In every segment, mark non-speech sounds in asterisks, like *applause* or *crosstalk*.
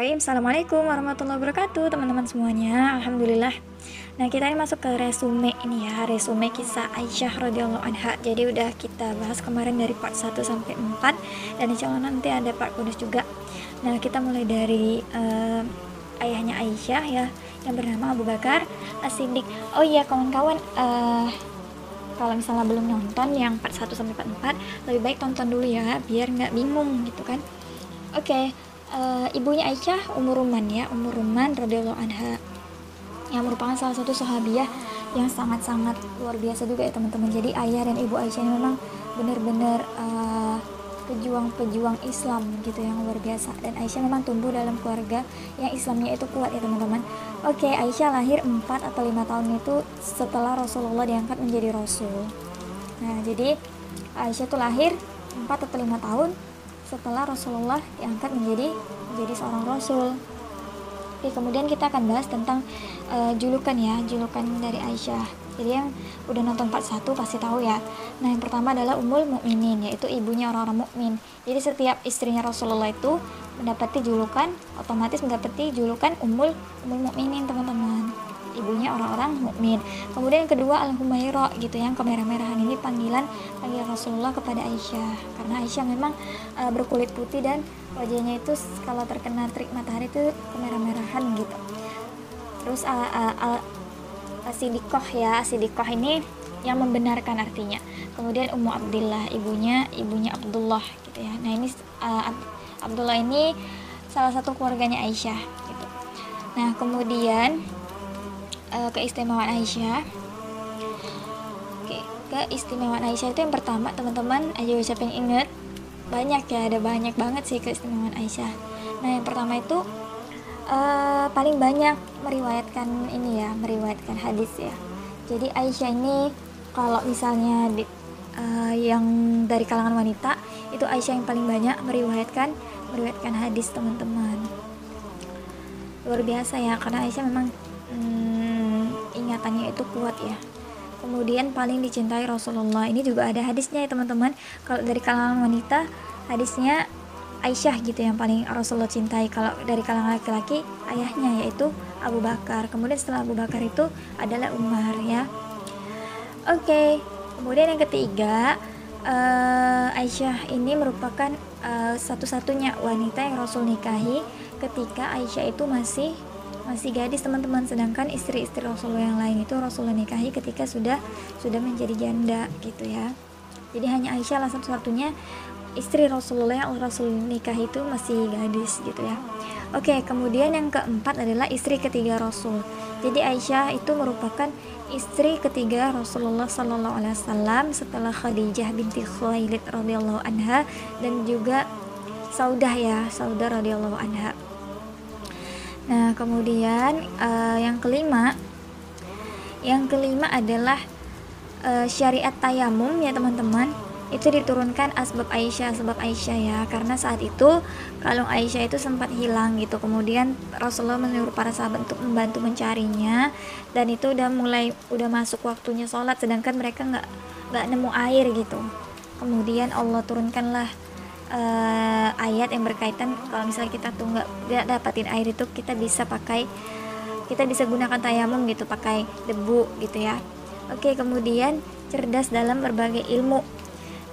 Bismillahirrahmanirrahim. Assalamualaikum warahmatullahi wabarakatuh teman-teman semuanya. Alhamdulillah. Nah kita ini masuk ke resume ini ya Resume kisah Aisyah radhiyallahu anha. Jadi udah kita bahas kemarin dari part 1 sampai 4 Dan insya Allah nanti ada part bonus juga. Nah kita mulai dari uh, ayahnya Aisyah ya Yang bernama Abu Bakar As-Siddiq. Oh iya kawan-kawan uh, kalau misalnya belum nonton yang part 1 sampai part 4 lebih baik tonton dulu ya biar nggak bingung gitu kan. Oke okay uh, ibunya Aisyah Umur Ruman ya Umur Ruman radhiyallahu anha. Yang merupakan salah satu sahabiah yang sangat-sangat luar biasa juga ya teman-teman. Jadi ayah dan ibu Aisyah ini memang benar-benar uh, pejuang-pejuang Islam gitu yang luar biasa. Dan Aisyah memang tumbuh dalam keluarga yang Islamnya itu kuat ya teman-teman. Oke Aisyah lahir 4 atau 5 tahun itu setelah Rasulullah diangkat menjadi Rasul. Nah jadi Aisyah itu lahir 4 atau 5 tahun setelah Rasulullah diangkat menjadi menjadi seorang rasul. Oke, kemudian kita akan bahas tentang uh, julukan ya, julukan dari Aisyah. Jadi yang udah nonton part 1 pasti tahu ya. Nah, yang pertama adalah Ummul Mukminin, yaitu ibunya orang-orang mukmin. Jadi setiap istrinya Rasulullah itu mendapati julukan otomatis mendapati julukan Ummul Ummul Mukminin, teman-teman ibunya orang-orang mukmin. Kemudian yang kedua al humaira gitu yang kemerah-merahan ini panggilan panggil Rasulullah kepada Aisyah karena Aisyah memang uh, berkulit putih dan wajahnya itu kalau terkena terik matahari itu kemerah-merahan gitu. Terus uh, uh, uh, asidikoh ya asidikoh ini yang membenarkan artinya. Kemudian Ummu Abdullah ibunya ibunya Abdullah gitu ya. Nah ini uh, Abdullah ini salah satu keluarganya Aisyah gitu. Nah kemudian uh, keistimewaan Aisyah. Oke, keistimewaan Aisyah itu yang pertama teman-teman ayo siapa yang inget banyak ya ada banyak banget sih keistimewaan Aisyah. Nah yang pertama itu uh, paling banyak meriwayatkan ini ya meriwayatkan hadis ya. Jadi Aisyah ini kalau misalnya di, uh, yang dari kalangan wanita itu Aisyah yang paling banyak meriwayatkan meriwayatkan hadis teman-teman. Luar biasa ya karena Aisyah memang ingatannya itu kuat ya. Kemudian paling dicintai Rasulullah. Ini juga ada hadisnya ya teman-teman. Kalau dari kalangan wanita hadisnya Aisyah gitu yang paling Rasulullah cintai. Kalau dari kalangan laki-laki ayahnya yaitu Abu Bakar. Kemudian setelah Abu Bakar itu adalah Umar ya. Oke okay. kemudian yang ketiga uh, Aisyah ini merupakan uh, satu-satunya wanita yang Rasul nikahi ketika Aisyah itu masih masih gadis teman-teman. Sedangkan istri-istri Rasulullah yang lain itu Rasulullah nikahi ketika sudah sudah menjadi janda gitu ya. Jadi hanya Aisyah lah satu-satunya istri Rasulullah yang Rasul nikahi itu masih gadis gitu ya. Oke kemudian yang keempat adalah istri ketiga Rasul. Jadi Aisyah itu merupakan istri ketiga Rasulullah Sallallahu Alaihi Wasallam setelah Khadijah binti Khuwailid radhiyallahu anha dan juga Saudah ya Saudah radhiyallahu anha Nah, kemudian uh, yang kelima, yang kelima adalah uh, syariat tayamum ya teman-teman. Itu diturunkan asbab Aisyah, sebab Aisyah ya, karena saat itu kalung Aisyah itu sempat hilang gitu. Kemudian Rasulullah menyuruh para sahabat untuk membantu mencarinya, dan itu udah mulai udah masuk waktunya sholat, sedangkan mereka nggak nggak nemu air gitu. Kemudian Allah turunkanlah uh, ayat yang berkaitan kalau misalnya kita tuh nggak dapatin air itu kita bisa pakai kita bisa gunakan tayamum gitu pakai debu gitu ya. Oke kemudian cerdas dalam berbagai ilmu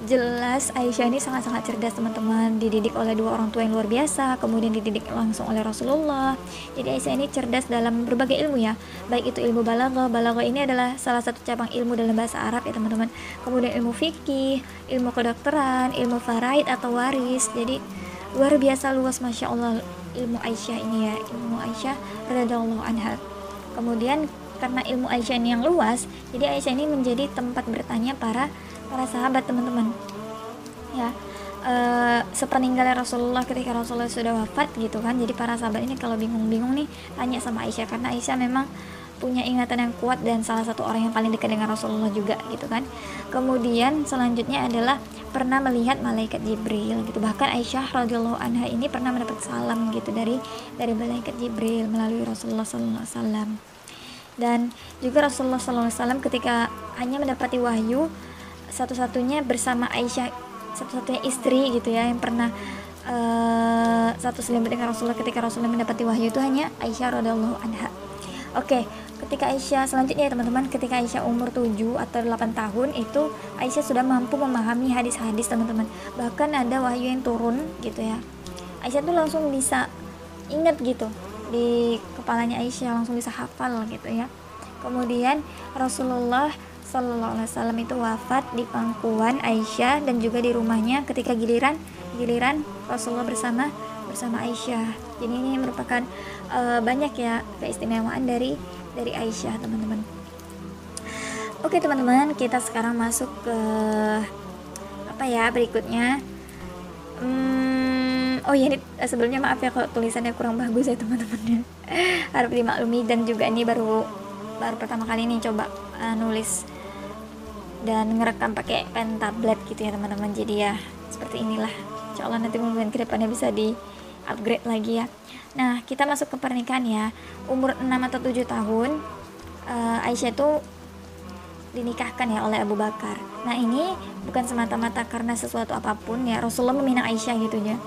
jelas Aisyah ini sangat-sangat cerdas teman-teman. Dididik oleh dua orang tua yang luar biasa kemudian dididik langsung oleh Rasulullah. Jadi Aisyah ini cerdas dalam berbagai ilmu ya. Baik itu ilmu balaghah balaghah ini adalah salah satu cabang ilmu dalam bahasa Arab ya teman-teman. Kemudian ilmu fikih ilmu kedokteran ilmu faraid atau waris. Jadi luar biasa luas masya Allah ilmu Aisyah ini ya. Ilmu Aisyah radhiallahu anha. Kemudian karena ilmu Aisyah ini yang luas jadi Aisyah ini menjadi tempat bertanya para para sahabat teman-teman. Ya e, sepeninggalnya Rasulullah ketika Rasulullah sudah wafat gitu kan. Jadi para sahabat ini kalau bingung-bingung nih tanya sama Aisyah. Karena Aisyah memang punya ingatan yang kuat dan salah satu orang yang paling dekat dengan Rasulullah juga gitu kan. Kemudian selanjutnya adalah pernah melihat malaikat Jibril gitu. Bahkan Aisyah radhiyallahu anha ini pernah mendapat salam gitu dari dari malaikat Jibril melalui Rasulullah sallallahu alaihi wasallam. Dan juga Rasulullah sallallahu ketika hanya mendapati wahyu satu-satunya bersama Aisyah satu-satunya istri gitu ya yang pernah uh, satu selimut dengan Rasulullah ketika Rasulullah mendapati wahyu itu hanya Aisyah radhiallahu anha. Oke, ketika Aisyah selanjutnya ya teman-teman, ketika Aisyah umur 7 atau 8 tahun itu Aisyah sudah mampu memahami hadis-hadis teman-teman. Bahkan ada wahyu yang turun gitu ya. Aisyah tuh langsung bisa ingat gitu di kepalanya Aisyah langsung bisa hafal gitu ya. Kemudian Rasulullah Shallallahu Alaihi Wasallam itu wafat di pangkuan Aisyah dan juga di rumahnya ketika giliran giliran Rasulullah bersama bersama Aisyah. Jadi ini merupakan uh, banyak ya keistimewaan dari dari Aisyah teman-teman. Oke teman-teman kita sekarang masuk ke apa ya berikutnya. Hmm, oh ya ini sebelumnya maaf ya kalau tulisannya kurang bagus ya teman-teman. *laughs* Harap dimaklumi dan juga ini baru baru pertama kali ini coba uh, nulis dan ngerekam pakai pen tablet gitu ya teman-teman. Jadi ya seperti inilah. Insya Allah nanti mungkin ke depannya bisa di upgrade lagi ya. Nah kita masuk ke pernikahan ya. Umur 6 atau 7 tahun uh, Aisyah itu dinikahkan ya oleh Abu Bakar. Nah ini bukan semata-mata karena sesuatu apa pun ya. Rasulullah meminang Aisyah gitu ya.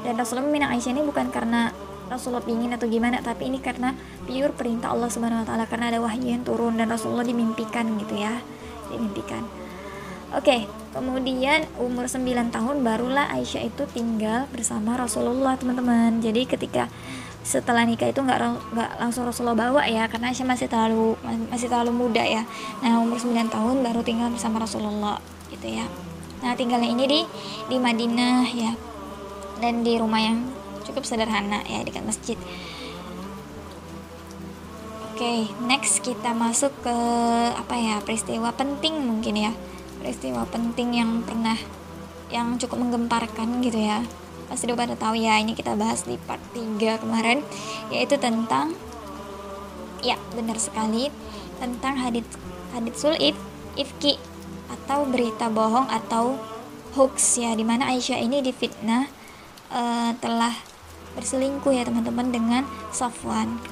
Dan Rasulullah meminang Aisyah ini bukan karena Rasulullah ingin atau gimana tapi ini karena pure perintah Allah Subhanahu wa taala. Karena ada wahyu yang turun dan Rasulullah dimimpikan gitu ya dimimpikan Oke, kemudian umur 9 tahun barulah Aisyah itu tinggal bersama Rasulullah, teman-teman. Jadi ketika setelah nikah itu nggak nggak langsung Rasulullah bawa ya, karena Aisyah masih terlalu masih terlalu muda ya. Nah, umur 9 tahun baru tinggal bersama Rasulullah gitu ya. Nah, tinggalnya ini di di Madinah ya. Dan di rumah yang cukup sederhana ya dekat masjid. Oke, okay, next kita masuk ke apa ya peristiwa penting mungkin ya peristiwa penting yang pernah yang cukup menggemparkan gitu ya. Pasti udah pada tahu ya ini kita bahas di part 3 kemarin yaitu tentang ya benar sekali tentang hadits hadits sulif ifki atau berita bohong atau hoax ya di mana Aisyah ini difitnah uh, telah berselingkuh ya teman-teman dengan Safwan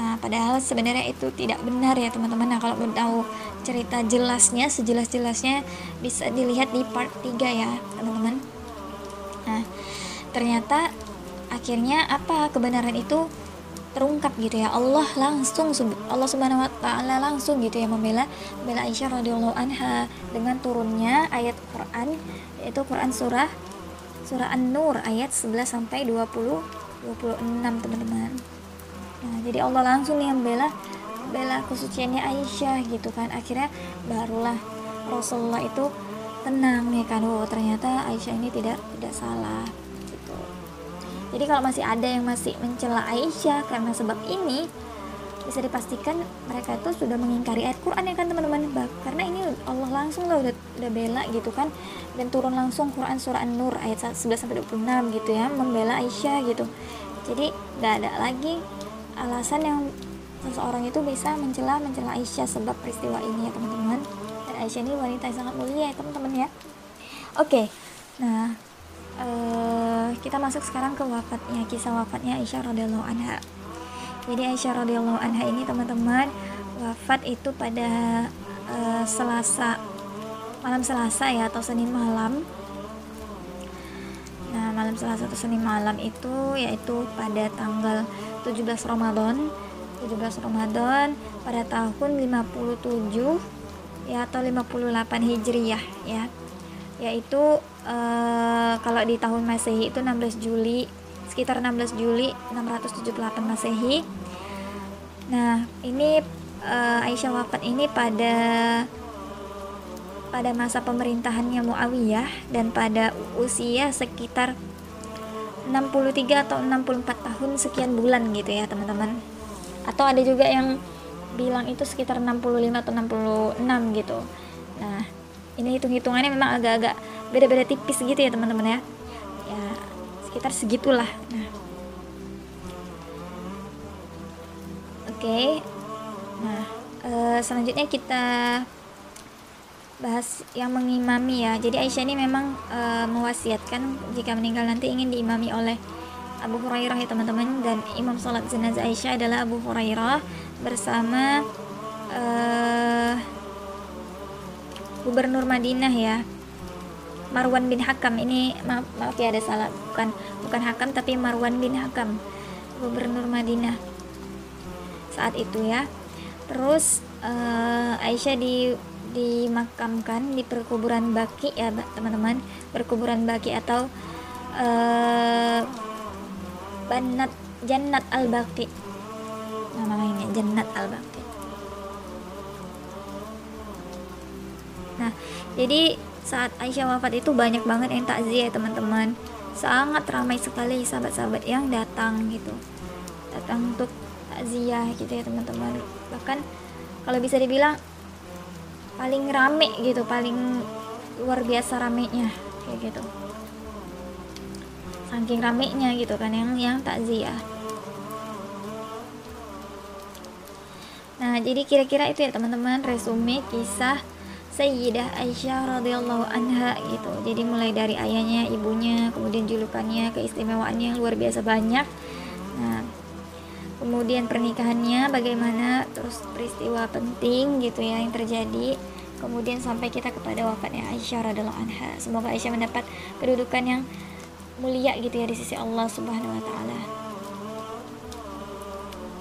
Nah, padahal sebenarnya itu tidak benar ya teman-teman. Nah, kalau mau tahu cerita jelasnya, sejelas-jelasnya bisa dilihat di part 3 ya, teman-teman. Nah, ternyata akhirnya apa kebenaran itu terungkap gitu ya. Allah langsung Allah Subhanahu wa taala langsung gitu ya membela membela Aisyah radhiyallahu anha dengan turunnya ayat Quran yaitu Quran surah surah An-Nur ayat 11 sampai 20 26 teman-teman jadi Allah langsung nih yang bela bela kesuciannya Aisyah gitu kan. Akhirnya barulah Rasulullah itu tenang nih kan. Oh ternyata Aisyah ini tidak tidak salah gitu. Jadi kalau masih ada yang masih mencela Aisyah karena sebab ini bisa dipastikan mereka itu sudah mengingkari ayat Quran ya kan teman-teman. Karena ini Allah langsung lah udah, udah bela gitu kan. Dan turun langsung Quran surah An-Nur ayat 11 sampai 26 gitu ya membela Aisyah gitu. Jadi nggak ada lagi alasan yang seseorang itu bisa mencela mencela Aisyah sebab peristiwa ini ya teman-teman. Dan Aisyah ini wanita yang sangat mulia ya teman-teman ya. Oke nah uh, kita masuk sekarang ke wafatnya kisah wafatnya Aisyah radhiyallahu anha. Jadi Aisyah radhiyallahu anha ini teman-teman wafat itu pada uh, Selasa malam Selasa ya atau Senin malam. Nah, malam Selasa atau Senin malam itu yaitu pada tanggal 17 Ramadan. 17 Ramadan pada tahun 57 ya atau 58 Hijriyah ya. Yaitu uh, kalau di tahun Masehi itu 16 Juli sekitar 16 Juli 678 Masehi. Nah ini uh, Aisyah wafat ini pada pada masa pemerintahannya Muawiyah dan pada usia sekitar 63 atau 64 tahun sekian bulan gitu ya teman-teman. Atau ada juga yang bilang itu sekitar 65 atau 66 gitu. Nah ini hitung-hitungannya memang agak-agak beda-beda tipis gitu ya teman-teman ya. Ya sekitar segitulah. Nah. Oke. Okay. nah uh, selanjutnya kita bahas yang mengimami ya. Jadi Aisyah ini memang e, mewasiatkan jika meninggal nanti ingin diimami oleh Abu Hurairah ya teman-teman. Dan imam salat jenazah Aisyah adalah Abu Hurairah bersama e, Gubernur Madinah ya. Marwan bin Hakam. Ini maaf, maaf ya ada salah. Bukan bukan Hakam tapi Marwan bin Hakam gubernur Madinah. Saat itu ya. Terus uh, Aisyah di dimakamkan di perkuburan Baki ya teman-teman. Perkuburan Baki atau uh, Banat Jannat Al Baki nama lainnya Jannat Al Baki nah jadi saat Aisyah wafat itu banyak banget yang takziah ya teman-teman. Sangat ramai sekali sahabat-sahabat yang datang gitu. Datang untuk takziah gitu ya teman-teman. Bahkan kalau bisa dibilang paling rame gitu paling luar biasa ramenya kayak gitu saking ramenya gitu kan yang yang takziah nah jadi kira-kira itu ya teman-teman resume kisah Sayyidah Aisyah radhiyallahu anha gitu. Jadi mulai dari ayahnya, ibunya, kemudian julukannya, keistimewaannya luar biasa banyak. Nah, kemudian pernikahannya bagaimana, terus peristiwa penting gitu ya yang terjadi. Kemudian sampai kita kepada wafatnya Aisyah radhiyallahu anha. Semoga Aisyah mendapat kedudukan yang mulia gitu ya di sisi Allah Subhanahu wa taala.